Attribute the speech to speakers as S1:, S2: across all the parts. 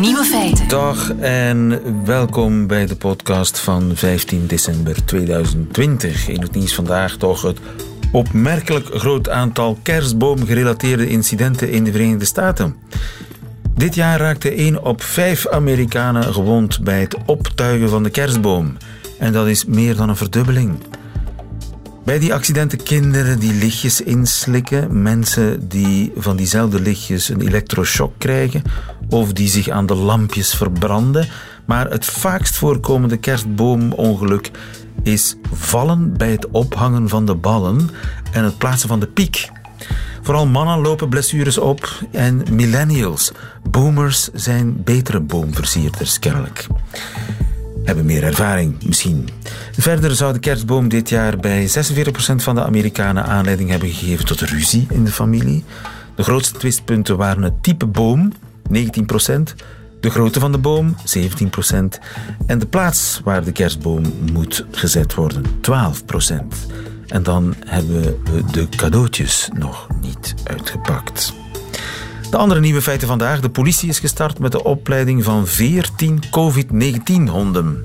S1: Nieuwe feiten.
S2: Dag en welkom bij de podcast van 15 december 2020. In het nieuws vandaag toch het opmerkelijk groot aantal kerstboomgerelateerde incidenten in de Verenigde Staten. Dit jaar raakte 1 op 5 Amerikanen gewond bij het optuigen van de kerstboom. En dat is meer dan een verdubbeling. Bij die accidenten kinderen die lichtjes inslikken, mensen die van diezelfde lichtjes een elektroshock krijgen of die zich aan de lampjes verbranden. Maar het vaakst voorkomende kerstboomongeluk is vallen bij het ophangen van de ballen en het plaatsen van de piek. Vooral mannen lopen blessures op en millennials, boomers, zijn betere boomversierders kennelijk hebben meer ervaring, misschien. Verder zou de kerstboom dit jaar bij 46% van de Amerikanen aanleiding hebben gegeven tot ruzie in de familie. De grootste twistpunten waren het type boom, 19%, de grootte van de boom, 17%, en de plaats waar de kerstboom moet gezet worden, 12%. En dan hebben we de cadeautjes nog niet uitgepakt. De andere nieuwe feiten vandaag. De politie is gestart met de opleiding van 14 COVID-19-honden.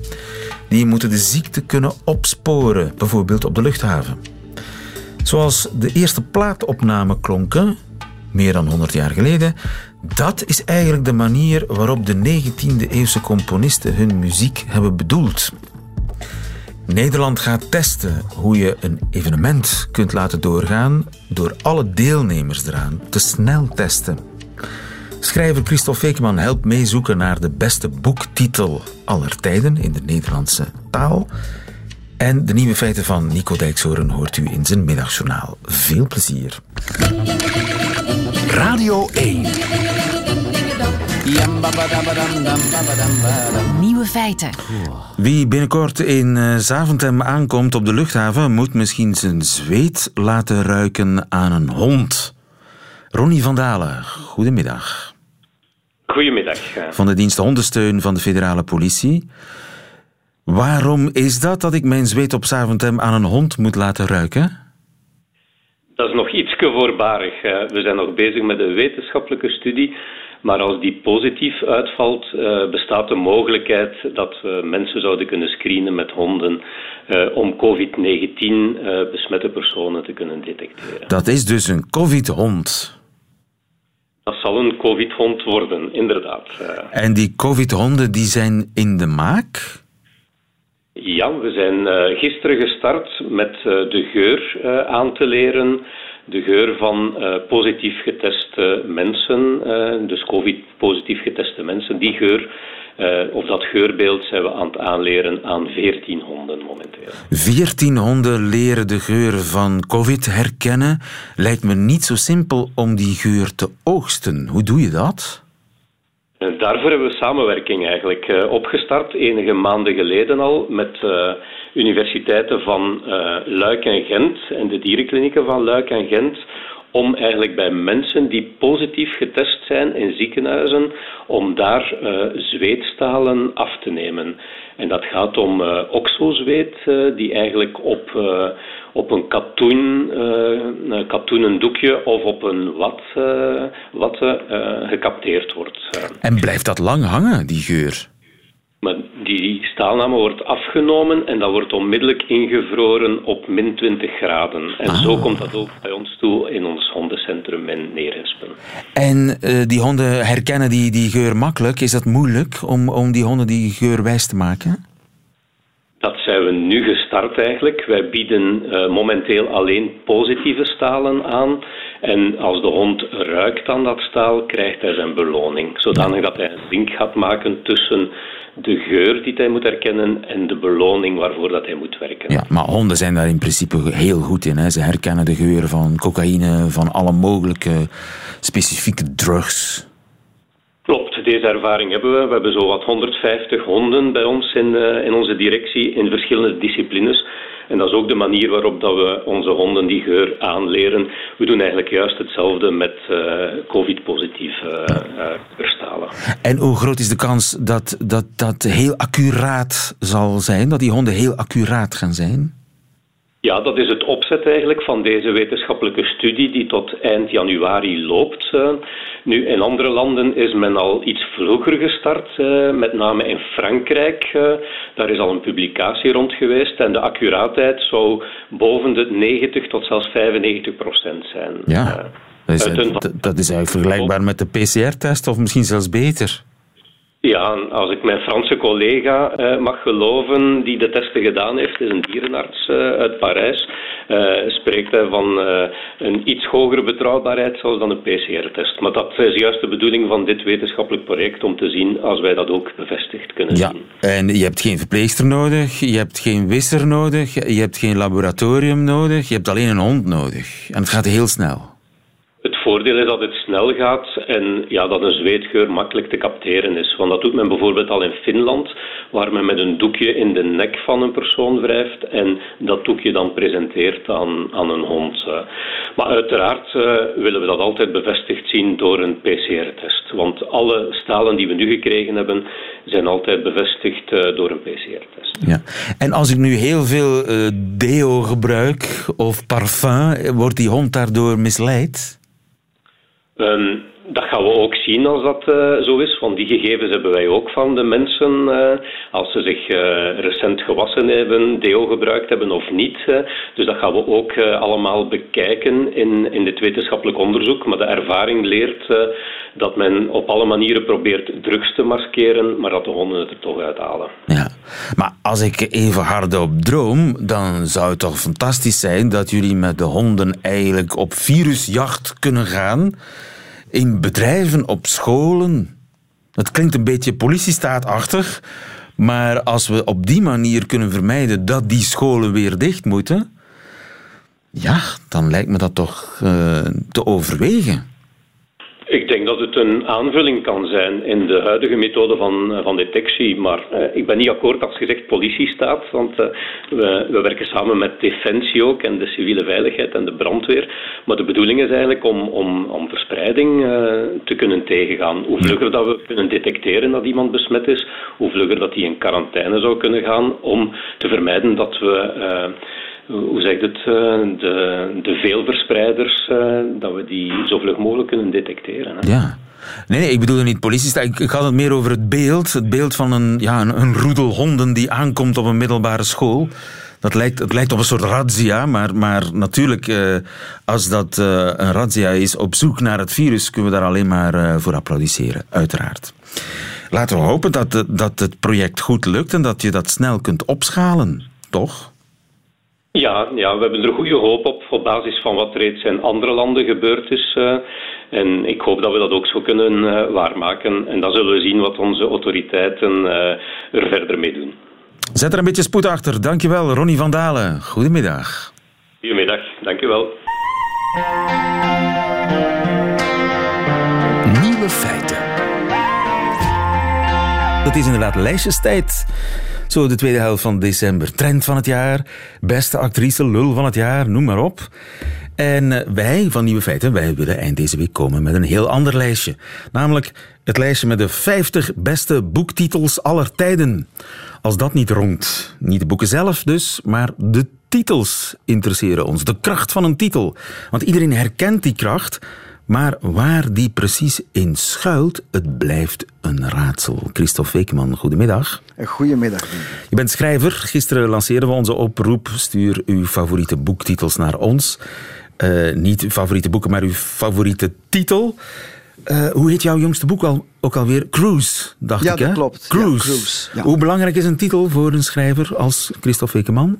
S2: Die moeten de ziekte kunnen opsporen, bijvoorbeeld op de luchthaven. Zoals de eerste plaatopname klonken, meer dan 100 jaar geleden, dat is eigenlijk de manier waarop de 19e-eeuwse componisten hun muziek hebben bedoeld. Nederland gaat testen hoe je een evenement kunt laten doorgaan door alle deelnemers eraan te snel testen. Schrijver Christophe Fekeman helpt meezoeken naar de beste boektitel aller tijden in de Nederlandse taal. En de nieuwe feiten van Nico Dijkshoorn hoort u in zijn middagjournaal. Veel plezier.
S1: Radio 1. Nieuwe feiten.
S2: Wie binnenkort in eh, Zaventem aankomt op de luchthaven, moet misschien zijn zweet laten ruiken aan een hond. Ronnie van Dalen, goedemiddag.
S3: Goedemiddag.
S2: Van de dienst hondensteun van de federale politie. Waarom is dat dat ik mijn zweet op Zaventem aan een hond moet laten ruiken?
S3: Dat is nog iets voorbarig. We zijn nog bezig met een wetenschappelijke studie. Maar als die positief uitvalt, eh, bestaat de mogelijkheid dat we mensen zouden kunnen screenen met honden eh, om COVID-19 eh, besmette personen te kunnen detecteren.
S2: Dat is dus een COVID-hond.
S3: Dat zal een COVID-hond worden, inderdaad.
S2: En die COVID-honden die zijn in de maak?
S3: Ja, we zijn uh, gisteren gestart met uh, de geur aan te leren. De geur van positief geteste mensen, dus COVID-positief geteste mensen. Die geur of dat geurbeeld zijn we aan het aanleren aan 14 honden momenteel.
S2: 14 honden leren de geur van COVID herkennen. Lijkt me niet zo simpel om die geur te oogsten. Hoe doe je dat?
S3: Uh, daarvoor hebben we samenwerking eigenlijk uh, opgestart, enige maanden geleden al, met universiteiten van Luik en Gent en de dierenklinieken van Luik en Gent om eigenlijk bij mensen die positief getest zijn in ziekenhuizen, om daar uh, zweetstalen af te nemen. En dat gaat om uh, oxozweet, uh, die eigenlijk op, op een katoen, een katoenen doekje of op een wat, watte gecapteerd wordt.
S2: En blijft dat lang hangen, die geur?
S3: Maar die staalname wordt afgenomen en dat wordt onmiddellijk ingevroren op min 20 graden. En zo ah. komt dat ook bij ons toe in ons hondencentrum in Neerespen.
S2: En uh, die honden herkennen die, die geur makkelijk. Is dat moeilijk om, om die honden die geur wijs te maken?
S3: Dat zijn we nu gestart eigenlijk. Wij bieden uh, momenteel alleen positieve stalen aan. En als de hond ruikt aan dat staal, krijgt hij zijn beloning. Zodanig dat hij een link gaat maken tussen de geur die hij moet herkennen en de beloning waarvoor dat hij moet werken.
S2: Ja, maar honden zijn daar in principe heel goed in. Hè. Ze herkennen de geur van cocaïne, van alle mogelijke specifieke drugs.
S3: Klopt, deze ervaring hebben we. We hebben zo wat 150 honden bij ons in, uh, in onze directie in verschillende disciplines. En dat is ook de manier waarop dat we onze honden die geur aanleren. We doen eigenlijk juist hetzelfde met uh, COVID-positief verstalen.
S2: En hoe groot is de kans dat, dat dat heel accuraat zal zijn? Dat die honden heel accuraat gaan zijn?
S3: Ja, dat is het opzet eigenlijk van deze wetenschappelijke studie die tot eind januari loopt. Eh. Nu, in andere landen is men al iets vroeger gestart, eh, met name in Frankrijk. Eh. Daar is al een publicatie rond geweest en de accuraatheid zou boven de 90 tot zelfs 95 procent zijn.
S2: Ja, dat is, dat is eigenlijk vergelijkbaar met de PCR-test of misschien zelfs beter.
S3: Ja, als ik mijn Franse collega uh, mag geloven die de testen gedaan heeft, is een dierenarts uh, uit Parijs, uh, spreekt hij van een iets hogere betrouwbaarheid zelfs dan een PCR-test. Maar dat is juist de bedoeling van dit wetenschappelijk project om te zien als wij dat ook bevestigd kunnen
S2: ja,
S3: zien.
S2: En je hebt geen verpleegster nodig, je hebt geen wisser nodig, je hebt geen laboratorium nodig, je hebt alleen een hond nodig. En het gaat heel snel.
S3: Het voordeel is dat het snel gaat en ja, dat een zweetgeur makkelijk te capteren is. Want dat doet men bijvoorbeeld al in Finland, waar men met een doekje in de nek van een persoon wrijft en dat doekje dan presenteert aan, aan een hond. Maar uiteraard uh, willen we dat altijd bevestigd zien door een PCR-test. Want alle stalen die we nu gekregen hebben, zijn altijd bevestigd uh, door een PCR-test.
S2: Ja. En als ik nu heel veel deo gebruik of parfum, wordt die hond daardoor misleid?
S3: Um, dat gaan we ook zien als dat uh, zo is, want die gegevens hebben wij ook van de mensen uh, als ze zich uh, recent gewassen hebben, deo gebruikt hebben of niet. dus dat gaan we ook allemaal bekijken in, in dit wetenschappelijk onderzoek. Maar de ervaring leert dat men op alle manieren probeert drugs te maskeren, maar dat de honden het er toch uithalen.
S2: Ja, maar als ik even hardop droom, dan zou het toch fantastisch zijn dat jullie met de honden eigenlijk op virusjacht kunnen gaan in bedrijven, op scholen. Het klinkt een beetje politiestaatachtig, maar als we op die manier kunnen vermijden dat die scholen weer dicht moeten, ja, dan lijkt me dat toch uh, te overwegen.
S3: Ik denk dat het een aanvulling kan zijn in de huidige methode van, van detectie. Maar eh, ik ben niet akkoord als gezegd politiestaat, want uh, we, we, werken samen met Defensie ook en de civiele veiligheid en de brandweer. Maar de bedoeling is eigenlijk om, om, om verspreiding uh, te kunnen tegengaan. Hoe vlugger dat we kunnen detecteren dat iemand besmet is, hoe vlugger dat hij in quarantaine zou kunnen gaan om te vermijden dat we hoe zeg het, eh, de, de veelverspreiders, eh, dat we die zo vlug mogelijk kunnen detecteren. Hè.
S2: Ja. Nee, nee, ik bedoel niet politie. Ik, ik had het meer over het beeld. Het beeld van een, ja, een, een roedel honden die aankomt op een middelbare school. Dat lijkt, het lijkt op een soort razzia, maar, maar natuurlijk, eh, als dat een razzia is op zoek naar het virus, kunnen we daar alleen maar voor applaudisseren, uiteraard. Laten we hopen dat, dat het project goed lukt en dat je dat snel kunt opschalen, toch?
S3: Ja, ja, we hebben er goede hoop op, op basis van wat reeds in andere landen gebeurd is. Uh, en ik hoop dat we dat ook zo kunnen uh, waarmaken. En dan zullen we zien wat onze autoriteiten uh, er verder mee doen.
S2: Zet er een beetje spoed achter. Dankjewel, Ronnie van Dalen. Goedemiddag.
S3: Goedemiddag, dankjewel.
S2: Nieuwe feiten. Dat is inderdaad lijstjestijd. Zo de tweede helft van december. Trend van het jaar, beste actrice, lul van het jaar, noem maar op. En eh, wij van Nieuwe Feiten, wij willen eind deze week komen met een heel ander lijstje. Namelijk het lijstje met de 50 beste boektitels aller tijden. Als dat niet rondt, niet de boeken zelf dus, maar de titels interesseren ons. De kracht van een titel. Want iedereen herkent die kracht, maar waar die precies in schuilt, het blijft een raadsel. Christophe Wekeman, goedemiddag.
S4: Goedemiddag.
S2: Je bent schrijver. Gisteren lanceerden we onze oproep. Stuur uw favoriete boektitels naar ons. Uh, niet uw favoriete boeken, maar uw favoriete titel. Uh, hoe heet jouw jongste boek al, ook alweer? Cruise, dacht
S4: ja,
S2: ik. Ja,
S4: dat klopt.
S2: Cruise.
S4: Ja, Cruise ja.
S2: Hoe belangrijk is een titel voor een schrijver als Christophe Wekeman?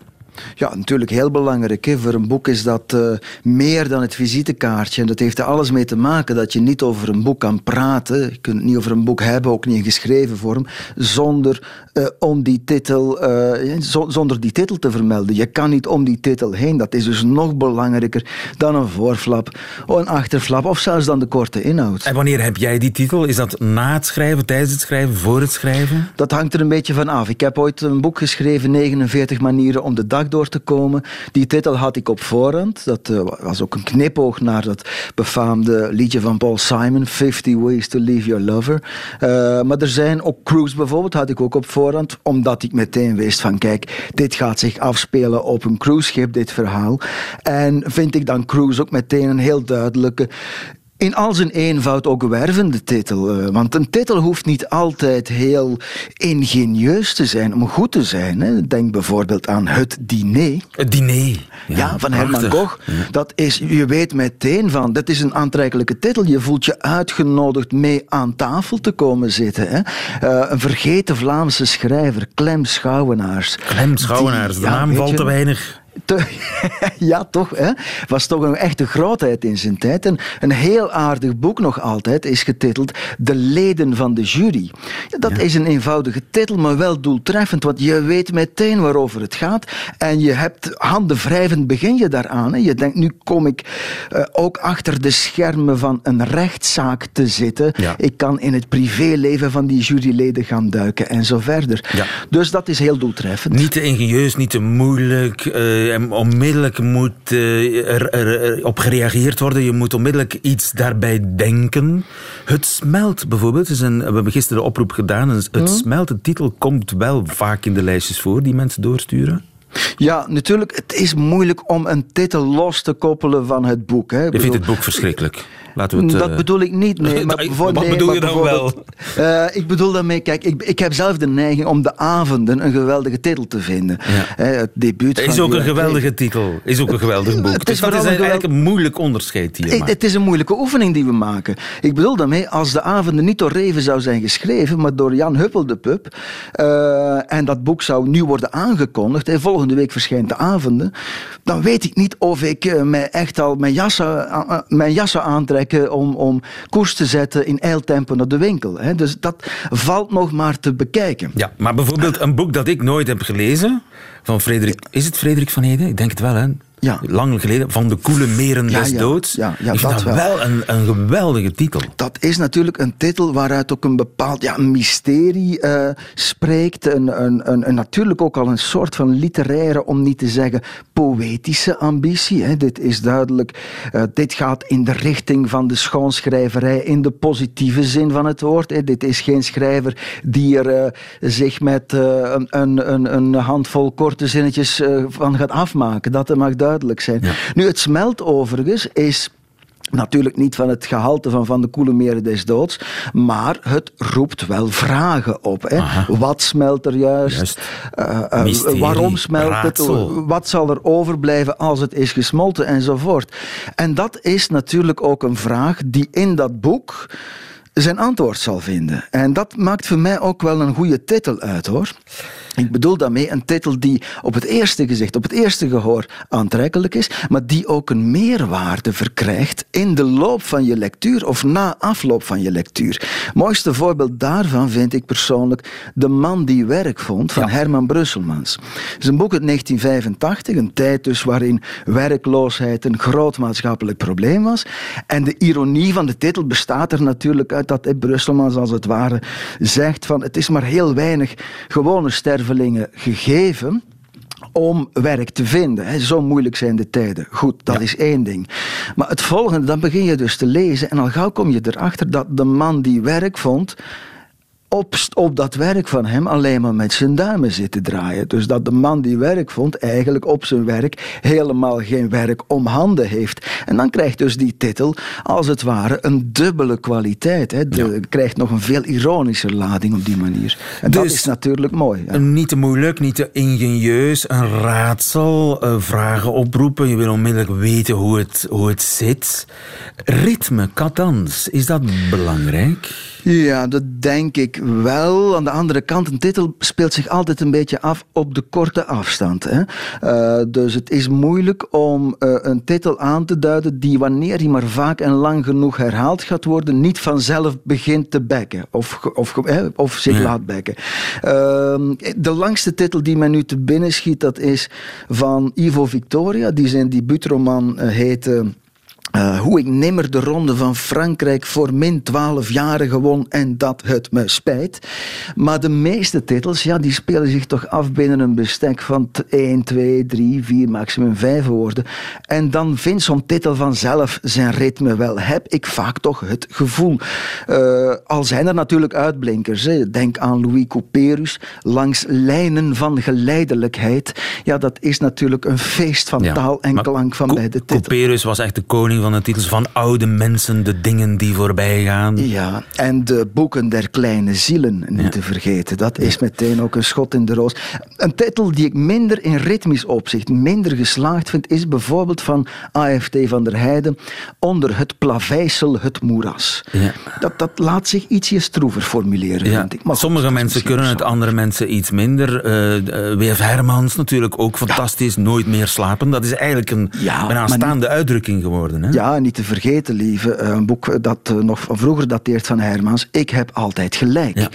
S4: Ja, natuurlijk heel belangrijk. Hè. Voor een boek is dat uh, meer dan het visitekaartje. En dat heeft er alles mee te maken dat je niet over een boek kan praten. Je kunt het niet over een boek hebben, ook niet in geschreven vorm, zonder, uh, om die titel, uh, zonder die titel te vermelden. Je kan niet om die titel heen. Dat is dus nog belangrijker dan een voorflap, een achterflap of zelfs dan de korte inhoud.
S2: En wanneer heb jij die titel? Is dat na het schrijven, tijdens het schrijven, voor het schrijven?
S4: Dat hangt er een beetje van af. Ik heb ooit een boek geschreven, 49 manieren om de dag door te komen. Die titel had ik op voorhand. Dat uh, was ook een knipoog naar dat befaamde liedje van Paul Simon, 50 Ways to Leave Your Lover. Uh, maar er zijn ook Cruise bijvoorbeeld, had ik ook op voorhand, omdat ik meteen wist van kijk, dit gaat zich afspelen op een cruiseschip, dit verhaal. En vind ik dan Cruise ook meteen een heel duidelijke in al zijn eenvoud ook wervende titel. Eh, want een titel hoeft niet altijd heel ingenieus te zijn om goed te zijn. Denk bijvoorbeeld aan Het Diner.
S2: Het Diner.
S4: Ja, van Herman Koch. Dat is, je weet meteen van, dat is een aantrekkelijke titel. Je voelt je uitgenodigd mee aan tafel te komen zitten. Hè? Uh, een vergeten Vlaamse schrijver, Clem Schouwenaars.
S2: Clem Schouwenaars, de naam valt te weinig
S4: ja, toch. Hè? Was toch een echte grootheid in zijn tijd. En een heel aardig boek nog altijd is getiteld De leden van de jury. Dat is een eenvoudige titel, maar wel doeltreffend. Want je weet meteen waarover het gaat. En je hebt handen wrijvend begin je daaraan. Hè? Je denkt, nu kom ik uh, ook achter de schermen van een rechtszaak te zitten. Ja. Ik kan in het privéleven van die juryleden gaan duiken en zo verder. Ja. Dus dat is heel doeltreffend.
S2: Niet te ingenieus, niet te moeilijk. Uh uh, onmiddellijk moet uh, er, er, er, op gereageerd worden. Je moet onmiddellijk iets daarbij denken. Het smelt bijvoorbeeld. Is een, we hebben gisteren de oproep gedaan. Het mm. smelt, de titel komt wel vaak in de lijstjes voor die mensen doorsturen.
S4: Ja, natuurlijk. Het is moeilijk om een titel los te koppelen van het boek. Hè.
S2: Je vindt het boek verschrikkelijk?
S4: Laten we het, dat uh... bedoel ik niet. Nee,
S2: maar Wat nee, bedoel je dan wel?
S4: Uh, ik bedoel daarmee, kijk, ik, ik heb zelf de neiging om de avonden een geweldige titel te vinden. Ja. het debuut
S2: is ook een geweldige titel. Is ook een geweldig boek. het is, dus dat is eigenlijk een moeilijk onderscheid hier.
S4: Het, het is een moeilijke oefening die we maken. Ik bedoel daarmee, als de avonden niet door Reven zou zijn geschreven, maar door Jan Huppel de Pup, uh, en dat boek zou nu worden aangekondigd, en volgende week verschijnt de avonden, dan weet ik niet of ik mij echt al mijn jassen, mijn jassen om, om koers te zetten in eiltempo naar de winkel. Hè. Dus dat valt nog maar te bekijken.
S2: Ja, maar bijvoorbeeld een boek dat ik nooit heb gelezen, van Frederik... Is het Frederik van Heden? Ik denk het wel, hè? Ja. Lang geleden, van de koele meren des ja, doods. Ja, ja, dat, wel, wel een, een, geweldige titel.
S4: Dat is natuurlijk een titel waaruit ook een bepaald ja, mysterie uh, spreekt. Een, een, een, natuurlijk ook al een soort van literaire, om niet te zeggen poëtische ambitie. Hè. Dit is duidelijk, uh, dit gaat in de richting van de schoonschrijverij in de positieve zin van het woord. Hè. Dit is geen schrijver die er uh, zich met een, een, een handvol korte zinnetjes van gaat afmaken. Dat mag duidelijk duidelijk zijn. Nu, het smelt overigens is Natuurlijk niet van het gehalte van Van de Koele Meren des Doods, maar het roept wel vragen op. Hè? Wat smelt er juist?
S2: Uh, uh,
S4: waarom smelt het? Wat zal er overblijven als het is gesmolten? Enzovoort. En dat is natuurlijk ook een vraag die in dat boek zijn antwoord zal vinden. En dat maakt voor mij ook wel een goede titel uit hoor. Ik bedoel daarmee een titel die op het eerste gezicht, op het eerste gehoor aantrekkelijk is, maar die ook een meerwaarde verkrijgt in de loop van je lectuur of na afloop van je lectuur. Mooiste voorbeeld daarvan vind ik persoonlijk De man die werk vond van Herman Brusselmans. Het is een boek uit 1985, een tijd dus waarin werkloosheid een groot maatschappelijk probleem was. En de ironie van de titel bestaat er natuurlijk uit dat Brusselmans als het ware zegt van het is maar heel weinig gewone gegeven om werk te vinden. Zo moeilijk zijn de tijden. Goed, dat is één ding. Maar het volgende, dan begin je dus te lezen en al gauw kom je erachter dat de man die werk vond op, op dat werk van hem alleen maar met zijn duimen zitten draaien. Dus dat de man die werk vond eigenlijk op zijn werk helemaal geen werk om handen heeft. En dan krijgt dus die titel als het ware een dubbele kwaliteit. Hè. De, Krijgt nog een veel ironischer lading op die manier. En dat dus is natuurlijk mooi.
S2: Ja. Niet te moeilijk, niet te ingenieus, een raadsel, uh, vragen oproepen. Je wil onmiddellijk weten hoe het, hoe het zit. Ritme, cadans, is dat belangrijk?
S4: Ja, dat denk ik wel. Aan de andere kant, een titel speelt zich altijd een beetje af op de korte afstand. Hè? Uh, dus het is moeilijk om uh, een titel aan te duiden die wanneer hij maar vaak en lang genoeg herhaald gaat worden, niet vanzelf begint te bekken of, of, of zich ja. laat bekken. Uh, de langste titel die mij nu te binnen schiet, dat is van Ivo Victoria, die zijn debuutroman heette Uh, hoe ik nimmer de ronde van Frankrijk voor min 12 jaren gewon en dat het me spijt. Maar de meeste titels, ja, die spelen zich toch af binnen een bestek van 1, 2, 3, 4, maximum 5 woorden. En dan vindt zo'n titel vanzelf zijn ritme wel. Heb ik vaak toch het gevoel. Uh, al zijn er natuurlijk uitblinkers. Hè. Denk aan Louis Couperus. Langs lijnen van geleidelijkheid. Ja, dat is natuurlijk een feest van taal en klank van bij de titel.
S2: Couperus was echt de koning van de titels van oude mensen, de dingen die voorbij gaan.
S4: Ja, en de boeken der kleine zielen niet te vergeten. Dat is meteen ook een schot in de roos. Een titel die ik minder in ritmisch opzicht, minder geslaagd vind, is bijvoorbeeld van AFT van der Heijden onder het plaveisel, het moeras. Ja. Dat, dat laat zich ietsje stroever formuleren, ja. vind ik.
S2: Maar Sommige mensen kunnen het, andere mensen iets minder. Uh, eh, W.F. Hermans natuurlijk ook fantastisch. Nooit meer slapen. Dat is eigenlijk een ja, bijna uitdrukking geworden. Hè?
S4: Ja, niet te vergeten, lieve. Eh, een boek dat eh, nog van vroeger dateert van Hermans. Ik heb altijd gelijk.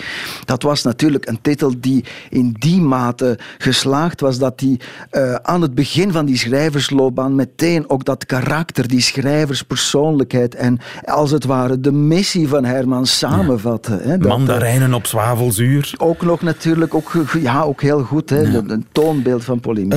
S4: Dat was natuurlijk een titel die in die mate geslaagd was dat hij uh, aan het begin van die schrijversloopbaan meteen ook dat karakter, die schrijverspersoonlijkheid en als het ware de missie van Hermans samenvatte.
S2: Hè, Mandarijnen op zwavelzuur.
S4: Ook nog natuurlijk, ook, ja, ook heel goed, hè, een toonbeeld van polemiek.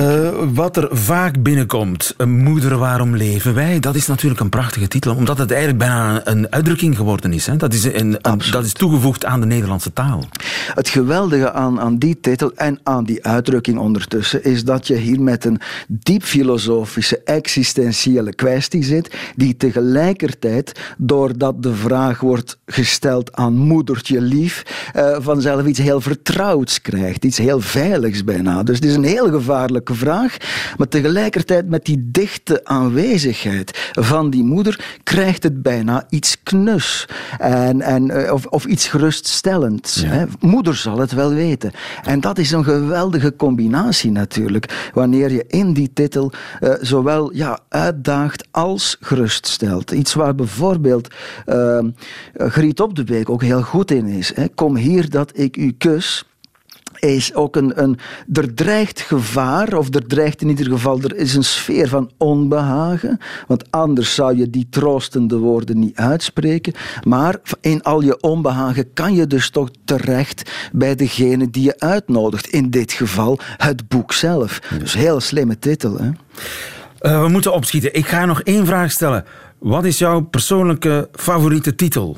S2: wat er vaak binnenkomt, Moeder, waarom leven wij? Dat is natuurlijk een prachtige titel, omdat het eigenlijk bijna een uitdrukking geworden is. Hè? Dat, is een, dat is toegevoegd aan de Nederlandse taal.
S4: Het geweldige aan, aan die titel en aan die uitdrukking ondertussen is dat je hier met een diep filosofische, existentiële kwestie zit, die tegelijkertijd, doordat de vraag wordt gesteld aan moedertje lief, uh, vanzelf iets heel vertrouwds krijgt, iets heel veiligs bijna. Dus het is een heel gevaarlijke vraag, maar tegelijkertijd met die dichte aanwezigheid van die moeder krijgt het bijna iets knus en, en, eh, of, of iets geruststellends. Hè. Moeder zal het wel weten. En dat is een geweldige combinatie natuurlijk, wanneer je in die titel uh, zowel ja, uitdaagt als geruststelt. Iets waar bijvoorbeeld uh, Griet op de Beek ook heel goed in is. Hè. Kom hier dat ik u kus is ook een, een. Er dreigt gevaar, of er dreigt in ieder geval. Er is een sfeer van onbehagen. Want anders zou je die troostende woorden niet uitspreken. Maar in al je onbehagen kan je dus toch terecht bij degene die je uitnodigt. In dit geval het boek zelf. Dus heel slimme titel. Hè?
S2: Uh, we moeten opschieten. Ik ga nog één vraag stellen. Wat is jouw persoonlijke favoriete titel?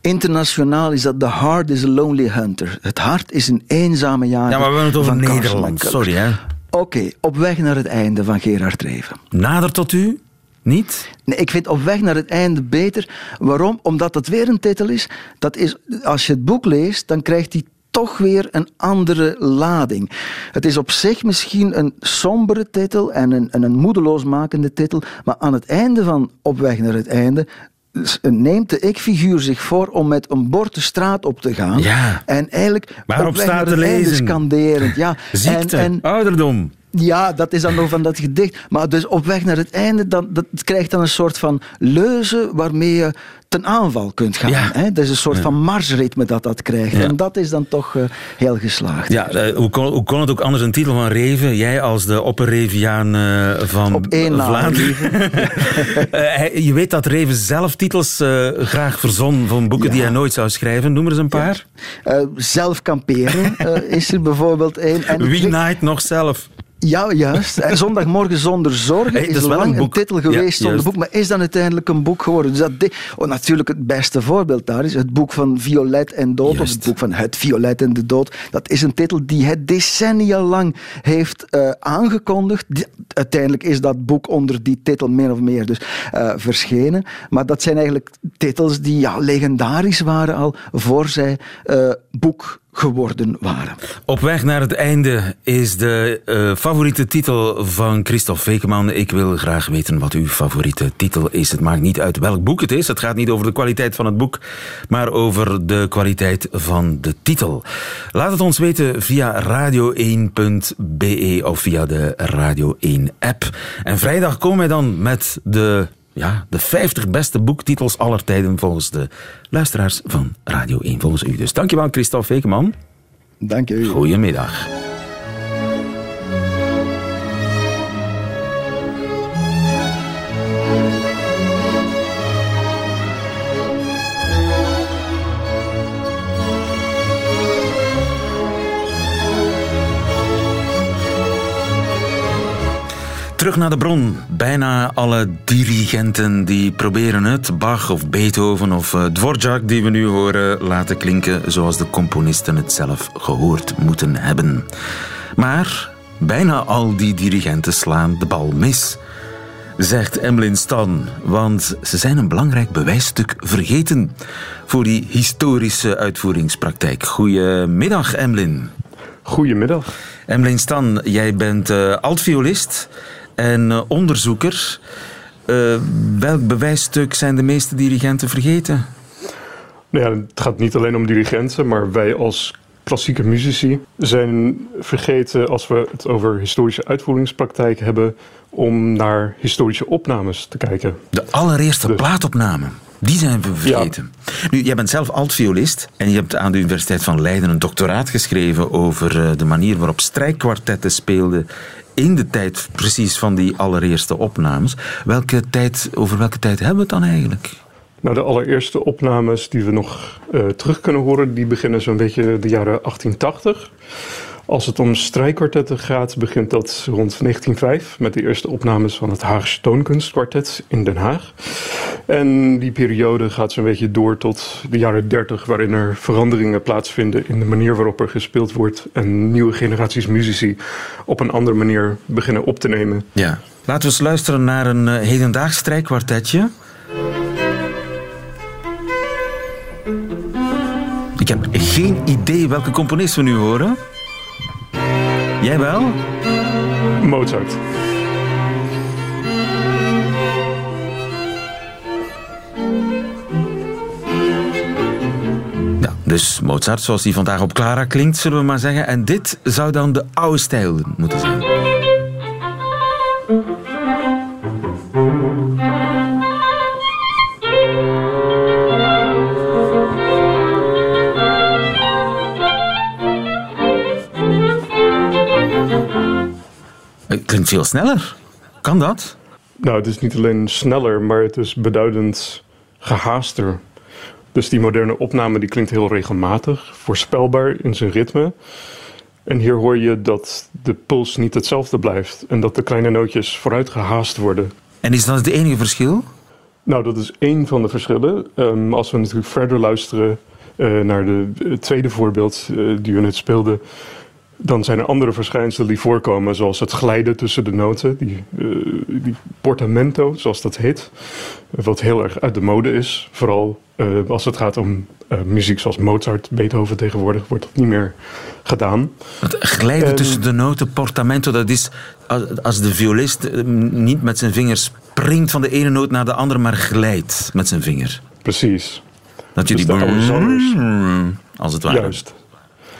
S4: Internationaal is dat The Heart is a Lonely Hunter. Het hart is een eenzame jager.
S2: Ja, maar we hebben het over Nederland. Sorry, hè.
S4: Oké, op weg naar het einde van Gerard Reven.
S2: Nader tot u? Niet?
S4: Nee, ik vind op weg naar het einde beter. Waarom? Omdat het weer een titel is. Dat is als je het boek leest, dan krijgt hij toch weer een andere lading. Het is op zich misschien een sombere titel en een, een moedeloosmakende titel, maar aan het einde van Op weg naar het einde neemt de ik-figuur zich voor om met een bord de straat op te gaan.
S2: Ja.
S4: En eigenlijk
S2: Waarop staat te lezen?
S4: scanderend. Ja.
S2: Ziekte, en, ouderdom.
S4: Ja, dat is dan nog van dat gedicht. Maar dus op weg naar het einde, dan, dat krijgt dan een soort van leuze waarmee je ten aanval kunt gaan. Ja. Hè? Dat is een soort van marsritme dat dat krijgt. En dat is dan toch uh, heel geslaagd.
S2: Ja, uh, hoe, kon, hoe kon het ook anders een titel van Reven? Jij als de opperreviaan uh, van
S4: Op één Vlaanderen.
S2: je weet dat Reven zelf titels graag verzon van boeken die hij nooit zou schrijven. Noem er eens een paar.
S4: zelf kamperen is er bijvoorbeeld één.
S2: Wie naait nog zelf?
S4: Ja, juist. En Zondagmorgen zonder zorgen is, lang een, titel geweest ja, zonder boek, maar is dan uiteindelijk een boek geworden. Dus dat oh, natuurlijk het beste voorbeeld daar is het boek van Violet en Dood, of het boek van Het Violet en de Dood. Dat is een titel die het decennia lang heeft uh, aangekondigd. uiteindelijk is dat boek onder die titel min of meer dus uh, verschenen. Maar dat zijn eigenlijk titels die ja, legendarisch waren al voor zij uh, boek geworden waren.
S2: Op weg naar het einde is de uh, favoriete titel van Christophe Vekeman. Ik wil graag weten wat uw favoriete titel is. Het maakt niet uit welk boek het is. Het gaat niet over de kwaliteit van het boek, maar over de kwaliteit van de titel. Laat het ons weten via radio1.be of via de Radio 1 app. En vrijdag komen wij dan met de ja, de 50 beste boektitels aller tijden volgens de luisteraars van Radio 1, volgens u. Dus dankjewel, Christophe Vekeman.
S4: Dank je.
S2: Goedemiddag. Terug naar de bron. Bijna alle dirigenten die proberen het, Bach of Beethoven of uh, Dvorak die we nu horen, laten klinken zoals de componisten het zelf gehoord moeten hebben. Maar bijna al die dirigenten slaan de bal mis zegt Emlyn Stan, want ze zijn een belangrijk bewijsstuk vergeten voor die historische uitvoeringspraktijk. Goedemiddag, Emlyn.
S5: Goedemiddag.
S2: Emlyn Stan, jij bent uh, altviolist en uh, onderzoeker. Uh, welk bewijsstuk zijn de meeste dirigenten vergeten?
S5: Nou ja, het gaat niet alleen om dirigenten, maar wij als klassieke muzici zijn vergeten als we het over historische uitvoeringspraktijk hebben om naar historische opnames te kijken.
S2: De allereerste dus. plaatopname. Die zijn we vergeten. Nu, jij bent zelf altviolist en je hebt aan de Universiteit van Leiden een doctoraat geschreven over eh, de manier waarop strijkkwartetten speelden in de tijd precies van die allereerste opnames. Welke tijd, over welke tijd hebben we het dan eigenlijk?
S5: Nou, de allereerste opnames die we nog uh, terug kunnen horen, die beginnen zo'n beetje de jaren 1880. Als het om strijkkwartetten gaat, begint dat rond 1905 met de eerste opnames van het Haagse Toonkunstkwartet in Den Haag. En die periode gaat zo'n beetje door tot de jaren 30, waarin er veranderingen plaatsvinden in de manier waarop er gespeeld wordt en nieuwe generaties muzici op een andere manier beginnen op te nemen.
S2: Ja. Laten we eens luisteren naar een uh, hedendaags strijkkwartetje. Ik heb geen idee welke componist we nu horen. Jij wel?
S5: Mozart.
S2: Ja, dus Mozart zoals die vandaag op Clara klinkt, zullen we maar zeggen. En dit zou dan de oude stijl moeten zijn. Veel sneller. Kan dat?
S5: Nou, het is niet alleen sneller, maar het is beduidend gehaaster. Dus die moderne opname die klinkt heel regelmatig, voorspelbaar in zijn ritme. En hier hoor je dat de puls niet hetzelfde blijft en dat de kleine nootjes vooruit gehaast worden.
S2: En is dat het enige verschil?
S5: Nou, dat is één van de verschillen. Um, als we natuurlijk verder luisteren uh, naar de, het tweede voorbeeld uh, die we net speelden, dan zijn er andere verschijnselen die voorkomen, zoals het glijden tussen de noten, die, uh, die portamento, zoals dat heet, wat heel erg uit de mode is. Vooral uh, als het gaat om uh, muziek zoals Mozart, Beethoven tegenwoordig, wordt dat niet meer gedaan.
S2: Het glijden en, tussen de noten, portamento, dat is als de violist niet met zijn vingers springt van de ene noot naar de andere, maar glijdt met zijn vinger.
S5: Precies.
S2: Dat je dus die... Als het ware.
S5: Juist.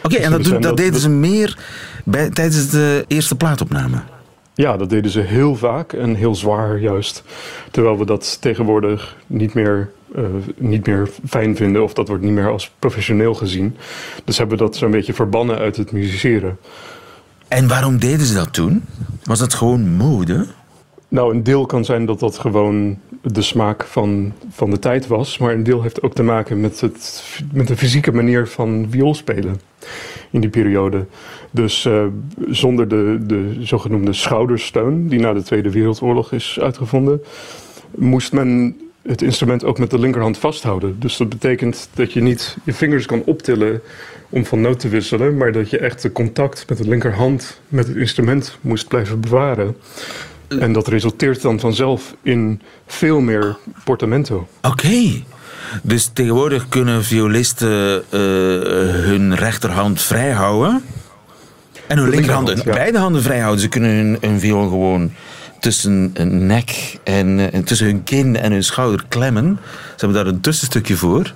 S2: Oké, okay, en dat, dat, dat, deden ze meer bij, tijdens de eerste plaatopname?
S5: Ja, dat deden ze heel vaak en heel zwaar juist. Terwijl we dat tegenwoordig niet meer, uh, niet meer fijn vinden of dat wordt niet meer als professioneel gezien. Dus hebben we dat zo'n beetje verbannen uit het musiceren.
S2: En waarom deden ze dat toen? Was dat gewoon mode?
S5: Nou, een deel kan zijn dat dat gewoon de smaak van, van de tijd was. Maar een deel heeft ook te maken met, het, met de fysieke manier van vioolspelen in die periode. Dus uh, zonder de, de zogenoemde schoudersteun, die na de Tweede Wereldoorlog is uitgevonden, moest men het instrument ook met de linkerhand vasthouden. Dus dat betekent dat je niet je vingers kan optillen om van noot te wisselen, maar dat je echt de contact met de linkerhand met het instrument moest blijven bewaren. En dat resulteert dan vanzelf in veel meer portamento.
S2: Oké. Okay. Dus tegenwoordig kunnen violisten uh, hun rechterhand vrijhouden. En hun linkerhand, ja. beide handen vrijhouden. Ze kunnen hun, hun viool gewoon tussen hun nek en, en, tussen hun kin en hun schouder klemmen. Ze hebben daar een tussenstukje voor.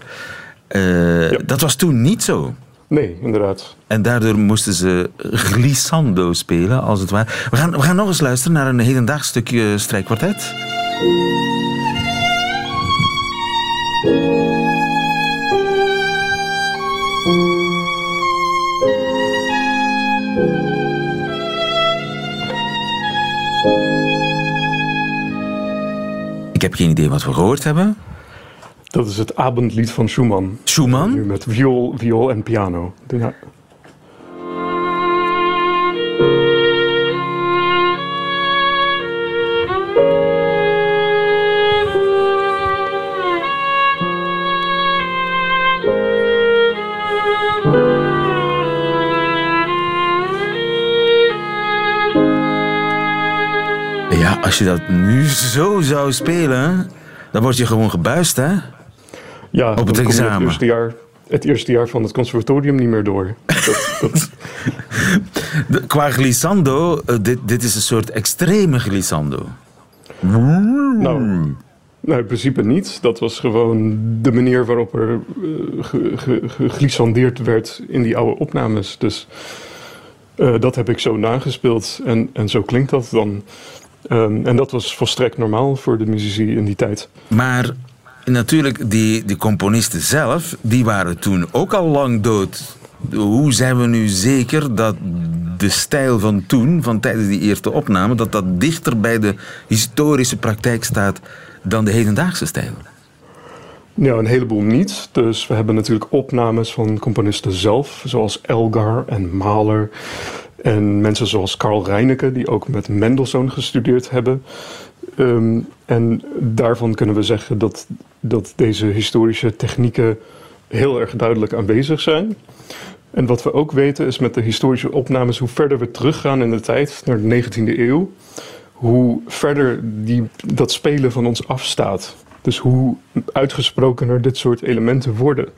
S2: Uh, ja. Dat was toen niet zo.
S5: Nee, inderdaad.
S2: En daardoor moesten ze glissando spelen, als het ware. We gaan, we gaan nog eens luisteren naar een hedendaags stukje strijkkwartet. Ik heb geen idee wat we gehoord hebben.
S5: Dat is het avondlied van Schumann.
S2: Schumann?
S5: Nu met viool, viool en piano. Ja.
S2: Je dat nu zo zou spelen, dan word je gewoon gebuist, hè?
S5: Ja,
S2: Op het examen.
S5: Het eerste, jaar, het eerste jaar van het conservatorium niet meer door. Dat, dat,
S2: De- qua glissando, eh, dit, dit is een soort extreme glissando.
S5: nou, nou, in principe niet. Dat was gewoon de manier waarop er ge- geglissandeerd werd in die oude opnames. Dus eh, dat heb ik zo nagespeeld en, en zo klinkt dat dan. Ehm, en dat was volstrekt normaal voor de muzici in die tijd.
S2: Maar natuurlijk, die, die componisten zelf, die waren toen ook al lang dood. Hoe zijn we nu zeker dat de stijl van toen, van tijdens die eerste opname, dat dat dichter bij de historische praktijk staat dan de hedendaagse stijl?
S5: Ja, een heleboel niet. Dus we hebben natuurlijk opnames van componisten zelf, zoals Elgar en Mahler. En mensen zoals Karl Reinecke, die ook met Mendelssohn gestudeerd hebben. Ehm, en daarvan kunnen we zeggen dat, dat deze historische technieken heel erg duidelijk aanwezig zijn. En wat we ook weten is met de historische opnames, hoe verder we teruggaan in de tijd, naar de 19e eeuw, hoe verder die, dat spelen van ons afstaat. Dus hoe uitgesprokener dit soort elementen worden.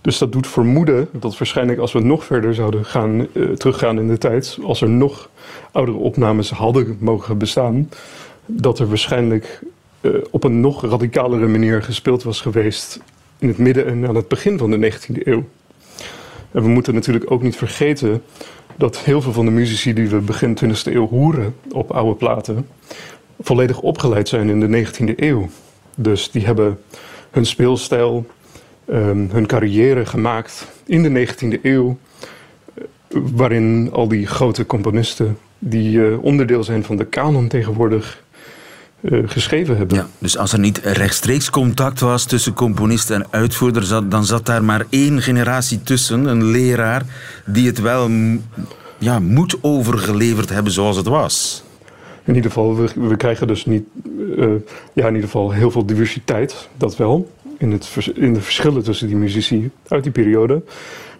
S5: Dus dat doet vermoeden dat waarschijnlijk als we nog verder zouden gaan, eh, teruggaan in de tijd, als er nog oudere opnames hadden mogen bestaan, dat er waarschijnlijk eh, op een nog radicalere manier gespeeld was geweest in het midden en aan het begin van de 19e eeuw. En we moeten natuurlijk ook niet vergeten dat heel veel van de muzici die we begin 20e eeuw horen op oude platen, volledig opgeleid zijn in de 19e eeuw. Dus die hebben hun speelstijl, ehm, hun carrière gemaakt in de 19e eeuw, eh, waarin al die grote componisten die eh, onderdeel zijn van de kanon tegenwoordig eh, geschreven hebben.
S2: Ja, dus als er niet rechtstreeks contact was tussen componist en uitvoerder, zat- dan zat daar maar één generatie tussen, een leraar, die het wel ja, moet overgeleverd hebben zoals het was.
S5: In ieder geval, we, we krijgen dus niet, ja, in ieder geval heel veel diversiteit, dat wel, in, het, in de verschillen tussen die muzici uit die periode.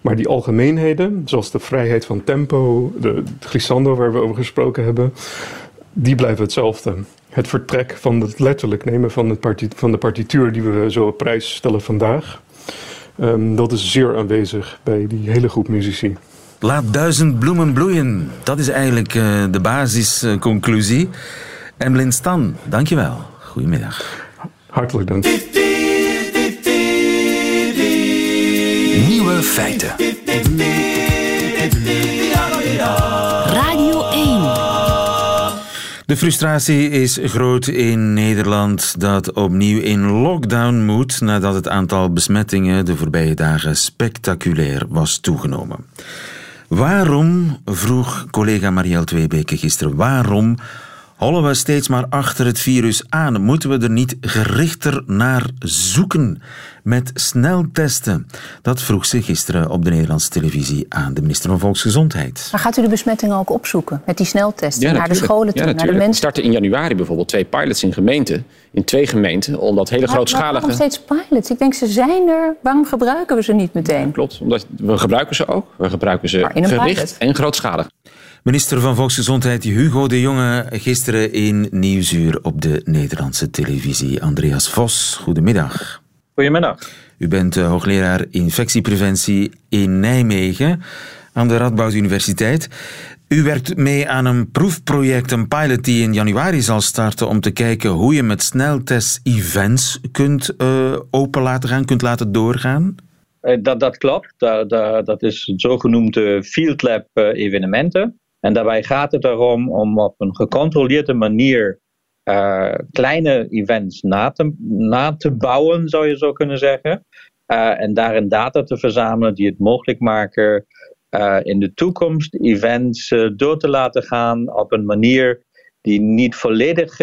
S5: Maar die algemeenheden, zoals de vrijheid van tempo, de, het glissando waar we over gesproken hebben, die blijven hetzelfde. Het vertrek van het letterlijk nemen van, het parti- van de partituur die we zo op prijs stellen vandaag, ehm, dat is zeer aanwezig bij die hele groep muzici.
S2: Laat duizend bloemen bloeien. Dat is eigenlijk eh, de basisconclusie. Emlyn Stan, dankjewel. Goedemiddag.
S5: Hartelijk dank.
S1: Feiten. Radio 1.
S2: De frustratie is groot in Nederland dat opnieuw in lockdown moet nadat het aantal besmettingen de voorbije dagen spectaculair was toegenomen. Waarom, vroeg collega Marielle Tweebeke gisteren, waarom hollen we steeds maar achter het virus aan? Moeten we er niet gerichter naar zoeken met sneltesten? Dat vroeg ze gisteren op de Nederlandse televisie aan de minister van Volksgezondheid.
S6: Maar gaat u de besmettingen ook opzoeken met die sneltesten? naar de scholen toe,
S7: ja,
S6: naar de
S7: natuurlijk. We
S6: mensen?
S7: starten in januari bijvoorbeeld twee pilots in gemeenten. In twee gemeenten. Omdat hele
S6: Waar-
S7: grootschalige...
S6: Waarom steeds pilots? Ik denk, ze zijn er. Waarom gebruiken we ze niet meteen?
S7: Klopt, omdat we gebruiken ze ook. We gebruiken ze
S6: Maar
S7: gericht
S6: pilot.
S7: en grootschalig.
S2: Minister van Volksgezondheid Hugo de Jonge gisteren in Nieuwsuur op de Nederlandse televisie. Andreas Vos, goedemiddag.
S8: Goedemiddag.
S2: U bent eh, hoogleraar infectiepreventie in Nijmegen aan de Radboud Universiteit. U werkt mee aan een proefproject, een pilot die in januari zal starten om te kijken hoe je met sneltest events kunt eh, open laten gaan, kunt laten doorgaan.
S8: Eh, Dat, dat klopt. Dat, dat, dat is het zogenoemde Field Lab evenementen. En daarbij gaat het erom om op een gecontroleerde manier eh, kleine events na te, na te bouwen, zou je zo kunnen zeggen. Eh, en daarin data te verzamelen die het mogelijk maken eh, in de toekomst events door te laten gaan op een manier die niet volledig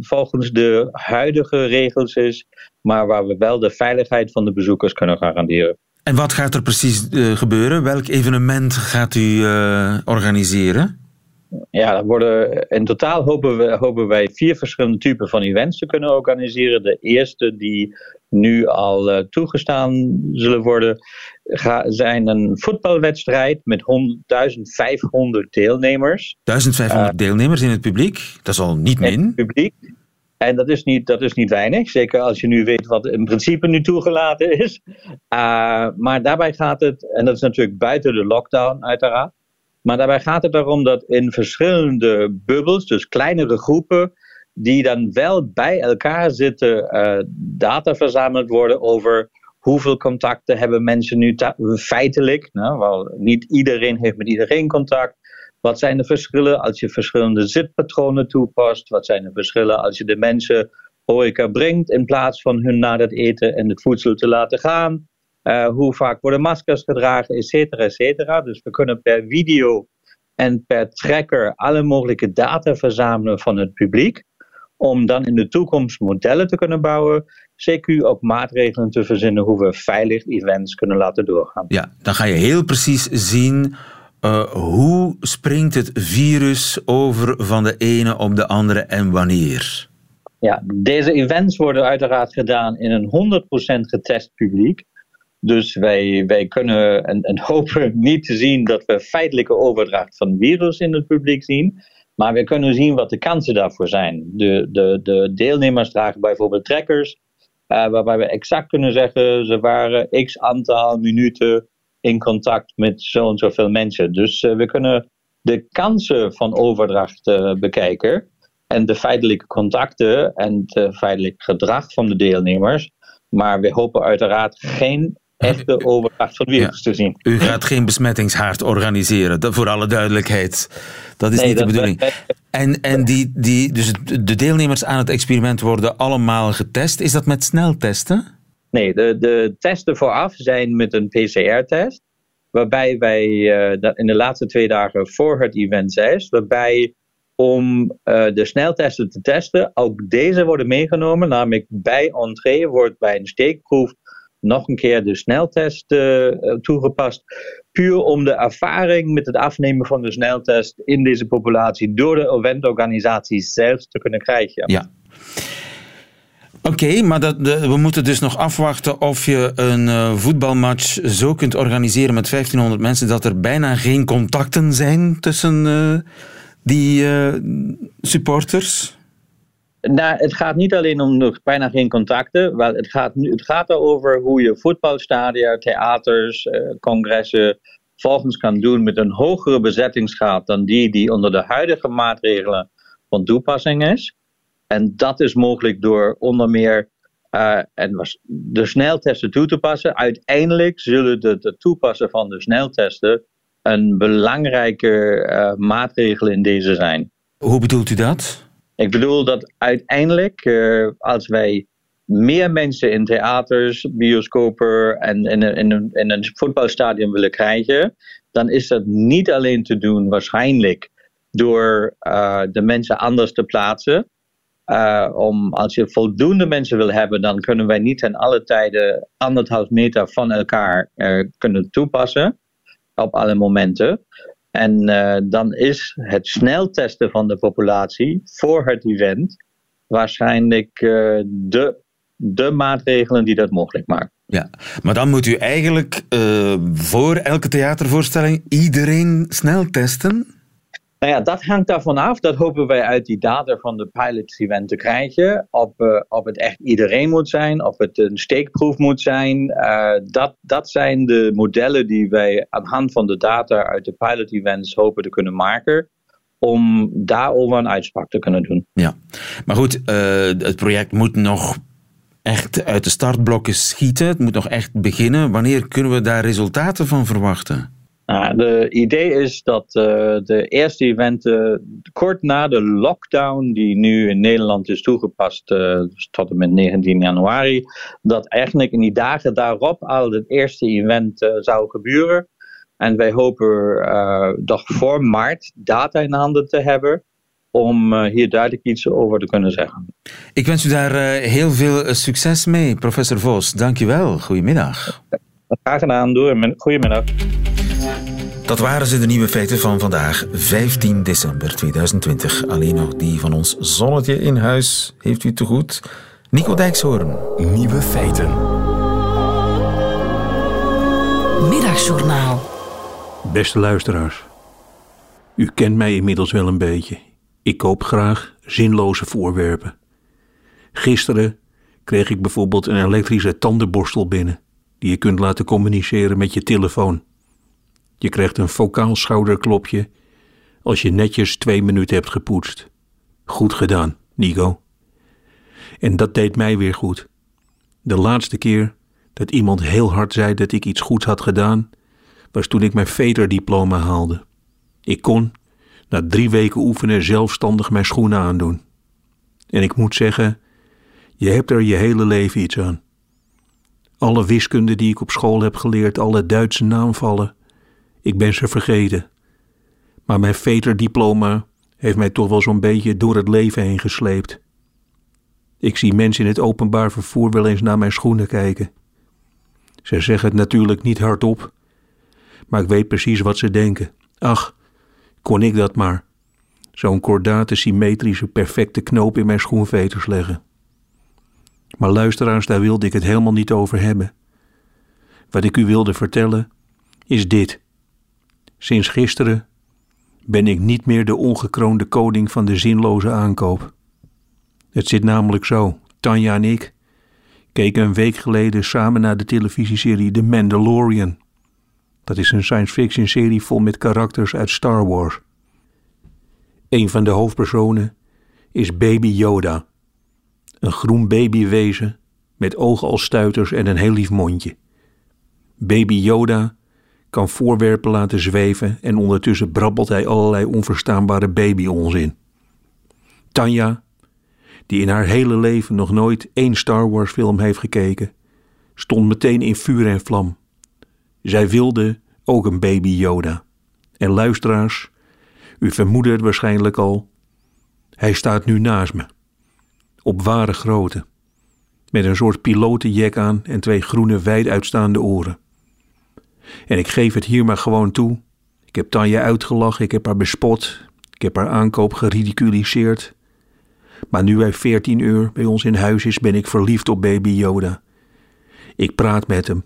S8: volgens de huidige regels is, maar waar we wel de veiligheid van de bezoekers kunnen garanderen.
S2: En wat gaat er precies eh, gebeuren? Welk evenement gaat u eh, organiseren?
S8: ja, er worden, in totaal hopen, we, hopen wij vier verschillende typen van events te kunnen organiseren. De eerste die nu al uh, toegestaan zullen worden, ga, zijn een voetbalwedstrijd met 1500 deelnemers.
S2: 1500 uh, deelnemers in het publiek? Dat is al niet min.
S8: In het publiek. En dat is, niet, dat is niet weinig, zeker als je nu weet wat in principe nu toegelaten is. Uh, maar daarbij gaat het, en dat is natuurlijk buiten de lockdown uiteraard, maar daarbij gaat het erom dat in verschillende bubbels, dus kleinere groepen, die dan wel bij elkaar zitten, uh, data verzameld worden over hoeveel contacten hebben mensen nu feitelijk. Nou, niet iedereen heeft met iedereen contact. Wat zijn de verschillen als je verschillende zitpatronen toepast? Wat zijn de verschillen als je de mensen horeca brengt in plaats van hun na het eten en het voedsel te laten gaan? Uh, hoe vaak worden maskers gedragen, et cetera, et cetera. Dus we kunnen per video en per tracker alle mogelijke data verzamelen van het publiek. Om dan in de toekomst modellen te kunnen bouwen. CQ ook maatregelen te verzinnen hoe we veilig events kunnen laten doorgaan.
S2: Ja, dan ga je heel precies zien uh, hoe springt het virus over van de ene op de andere en wanneer?
S8: Ja, deze events worden uiteraard gedaan in een 100% getest publiek. Dus wij, wij kunnen en, en hopen niet te zien dat we feitelijke overdracht van virus in het publiek zien. Maar we kunnen zien wat de kansen daarvoor zijn. De, de, de deelnemers dragen bijvoorbeeld trackers. Uh, waarbij we exact kunnen zeggen, ze waren x aantal minuten in contact met zo en zoveel mensen. Dus uh, we kunnen de kansen van overdracht uh, bekijken. En de feitelijke contacten en het feitelijk gedrag van de deelnemers. Maar we hopen uiteraard geen echte overdracht van virus te zien.
S2: U gaat geen besmettingshaard organiseren, dat voor alle duidelijkheid. Dat is nee, niet de bedoeling. En, en die, die, dus de deelnemers aan het experiment worden allemaal getest. Is dat met sneltesten?
S8: Nee, de, de testen vooraf zijn met een PCR-test. Waarbij wij uh, in de laatste twee dagen voor het event zijn. Waarbij om uh, de sneltesten te testen, ook deze worden meegenomen. Namelijk bij entree wordt bij een steekproef nog een keer de sneltest uh, toegepast. Puur om de ervaring met het afnemen van de sneltest in deze populatie door de eventorganisatie zelf te kunnen krijgen.
S2: Ja. Oké, maar dat, we moeten dus nog afwachten of je een uh, voetbalmatch zo kunt organiseren met 1500 mensen dat er bijna geen contacten zijn tussen uh, die uh, supporters.
S8: Nou, het gaat niet alleen om nog bijna geen contacten. Maar het, gaat, het gaat erover hoe je voetbalstadia, theaters, congressen volgens kan doen met een hogere bezettingsgraad dan die die onder de huidige maatregelen van toepassing is. En dat is mogelijk door onder meer uh, en de sneltesten toe te passen. Uiteindelijk zullen de, de toepassen van de sneltesten een belangrijke uh, maatregel in deze zijn.
S2: Hoe bedoelt u dat?
S8: Ik bedoel dat uiteindelijk, uh, als wij meer mensen in theaters, bioscopen en in een, in, een, in een voetbalstadion willen krijgen, dan is dat niet alleen te doen waarschijnlijk door de mensen anders te plaatsen, uh, om, als je voldoende mensen wil hebben, dan kunnen wij niet in alle tijden anderhalf meter van elkaar kunnen toepassen op alle momenten. En uh, dan is het snel testen van de populatie voor het event waarschijnlijk de, de maatregelen die dat mogelijk maken.
S2: Ja, maar dan moet u eigenlijk voor elke theatervoorstelling iedereen snel testen?
S8: Nou ja, dat hangt daarvan af. Dat hopen wij uit die data van de pilot event te krijgen. Of, of het echt iedereen moet zijn, of het een steekproef moet zijn. Uh, dat, dat zijn de modellen die wij aan hand van de data uit de pilot events hopen te kunnen maken. Om daarover een uitspraak te kunnen doen.
S2: Ja, maar goed, uh, het project moet nog echt uit de startblokken schieten. Het moet nog echt beginnen. Wanneer kunnen we daar resultaten van verwachten?
S8: Nou, de idee is dat uh, de eerste eventen kort na de lockdown die nu in Nederland is toegepast uh, tot en met 19 januari, dat eigenlijk in die dagen daarop al het eerste event uh, zou gebeuren. En wij hopen toch voor maart data in handen te hebben om hier duidelijk iets over te kunnen zeggen.
S2: Ik wens u daar heel veel succes mee, professor Vos. Dank je wel. Goedemiddag.
S8: Graag gedaan. Doei. Goedemiddag.
S2: Dat waren ze, de nieuwe feiten van vandaag, 15 december 2020. Alleen nog die van ons zonnetje in huis. Heeft u te goed? Nico Dijkshoorn.
S1: Nieuwe feiten. Middagjournaal.
S9: Beste luisteraars. U kent mij inmiddels wel een beetje. Ik koop graag zinloze voorwerpen. Gisteren kreeg ik bijvoorbeeld een elektrische tandenborstel binnen, die je kunt laten communiceren met je telefoon. Je krijgt een vocaal schouderklopje als je netjes twee minuten hebt gepoetst. Goed gedaan, Nico. En dat deed mij weer goed. De laatste keer dat iemand heel hard zei dat ik iets goeds had gedaan, was toen ik mijn veterdiploma haalde. Ik kon, na drie weken oefenen, zelfstandig mijn schoenen aandoen. En ik moet zeggen, je hebt er je hele leven iets aan. Alle wiskunde die ik op school heb geleerd, alle Duitse naamvallen, ik ben ze vergeten. Maar mijn veterdiploma heeft mij toch wel zo'n beetje door het leven heen gesleept. Ik zie mensen in het openbaar vervoer wel eens naar mijn schoenen kijken. Ze zeggen het natuurlijk niet hardop, maar ik weet precies wat ze denken. Ach, kon ik dat maar. Zo'n kordate, symmetrische, perfecte knoop in mijn schoenveters leggen. Maar luisteraars, daar wilde ik het helemaal niet over hebben. Wat ik u wilde vertellen is dit. Sinds gisteren ben ik niet meer de ongekroonde koning van de zinloze aankoop. Het zit namelijk zo: Tanja en ik keken een week geleden samen naar de televisieserie The Mandalorian. Dat is een science fiction serie vol met karakters uit Star Wars. Een van de hoofdpersonen is Baby Yoda. Een groen babywezen met ogen als stuiters en een heel lief mondje. Baby Yoda kan voorwerpen laten zweven en ondertussen brabbelt hij allerlei onverstaanbare babyonzin. Tanja, die in haar hele leven nog nooit één Star Wars film heeft gekeken, stond meteen in vuur en vlam. Zij wilde ook een baby Yoda. En luisteraars, u vermoedde het waarschijnlijk al, hij staat nu naast me. Op ware grootte. Met een soort pilotenjek aan en twee groene wijd uitstaande oren. En ik geef het hier maar gewoon toe. Ik heb Tanja uitgelachen, ik heb haar bespot, ik heb haar aankoop geridiculiseerd. Maar nu hij veertien uur bij ons in huis is, ben ik verliefd op baby Yoda. Ik praat met hem.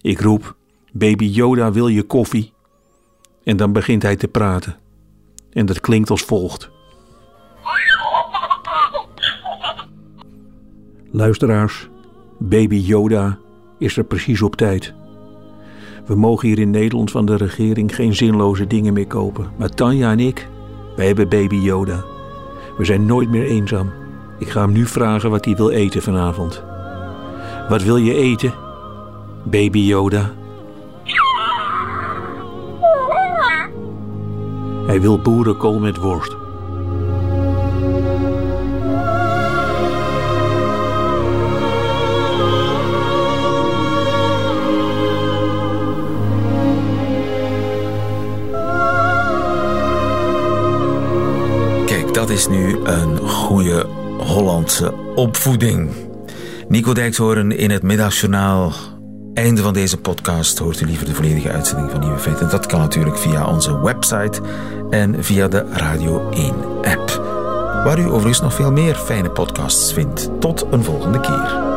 S9: Ik roep, baby Yoda wil je koffie? En dan begint hij te praten. En dat klinkt als volgt. Luisteraars, baby Yoda is er precies op tijd. We mogen hier in Nederland van de regering geen zinloze dingen meer kopen. Maar Tanja en ik, wij hebben baby Yoda. We zijn nooit meer eenzaam. Ik ga hem nu vragen wat hij wil eten vanavond. Wat wil je eten, baby Yoda? Hij wil boerenkool met worst.
S2: Dat is nu een goede Hollandse opvoeding. Nico Dijkshoorn in het middagjournaal. Einde van deze podcast hoort u liever de volledige uitzending van Nieuwe Feiten. Dat kan natuurlijk via onze website en via de Radio 1 app. Waar u overigens nog veel meer fijne podcasts vindt. Tot een volgende keer.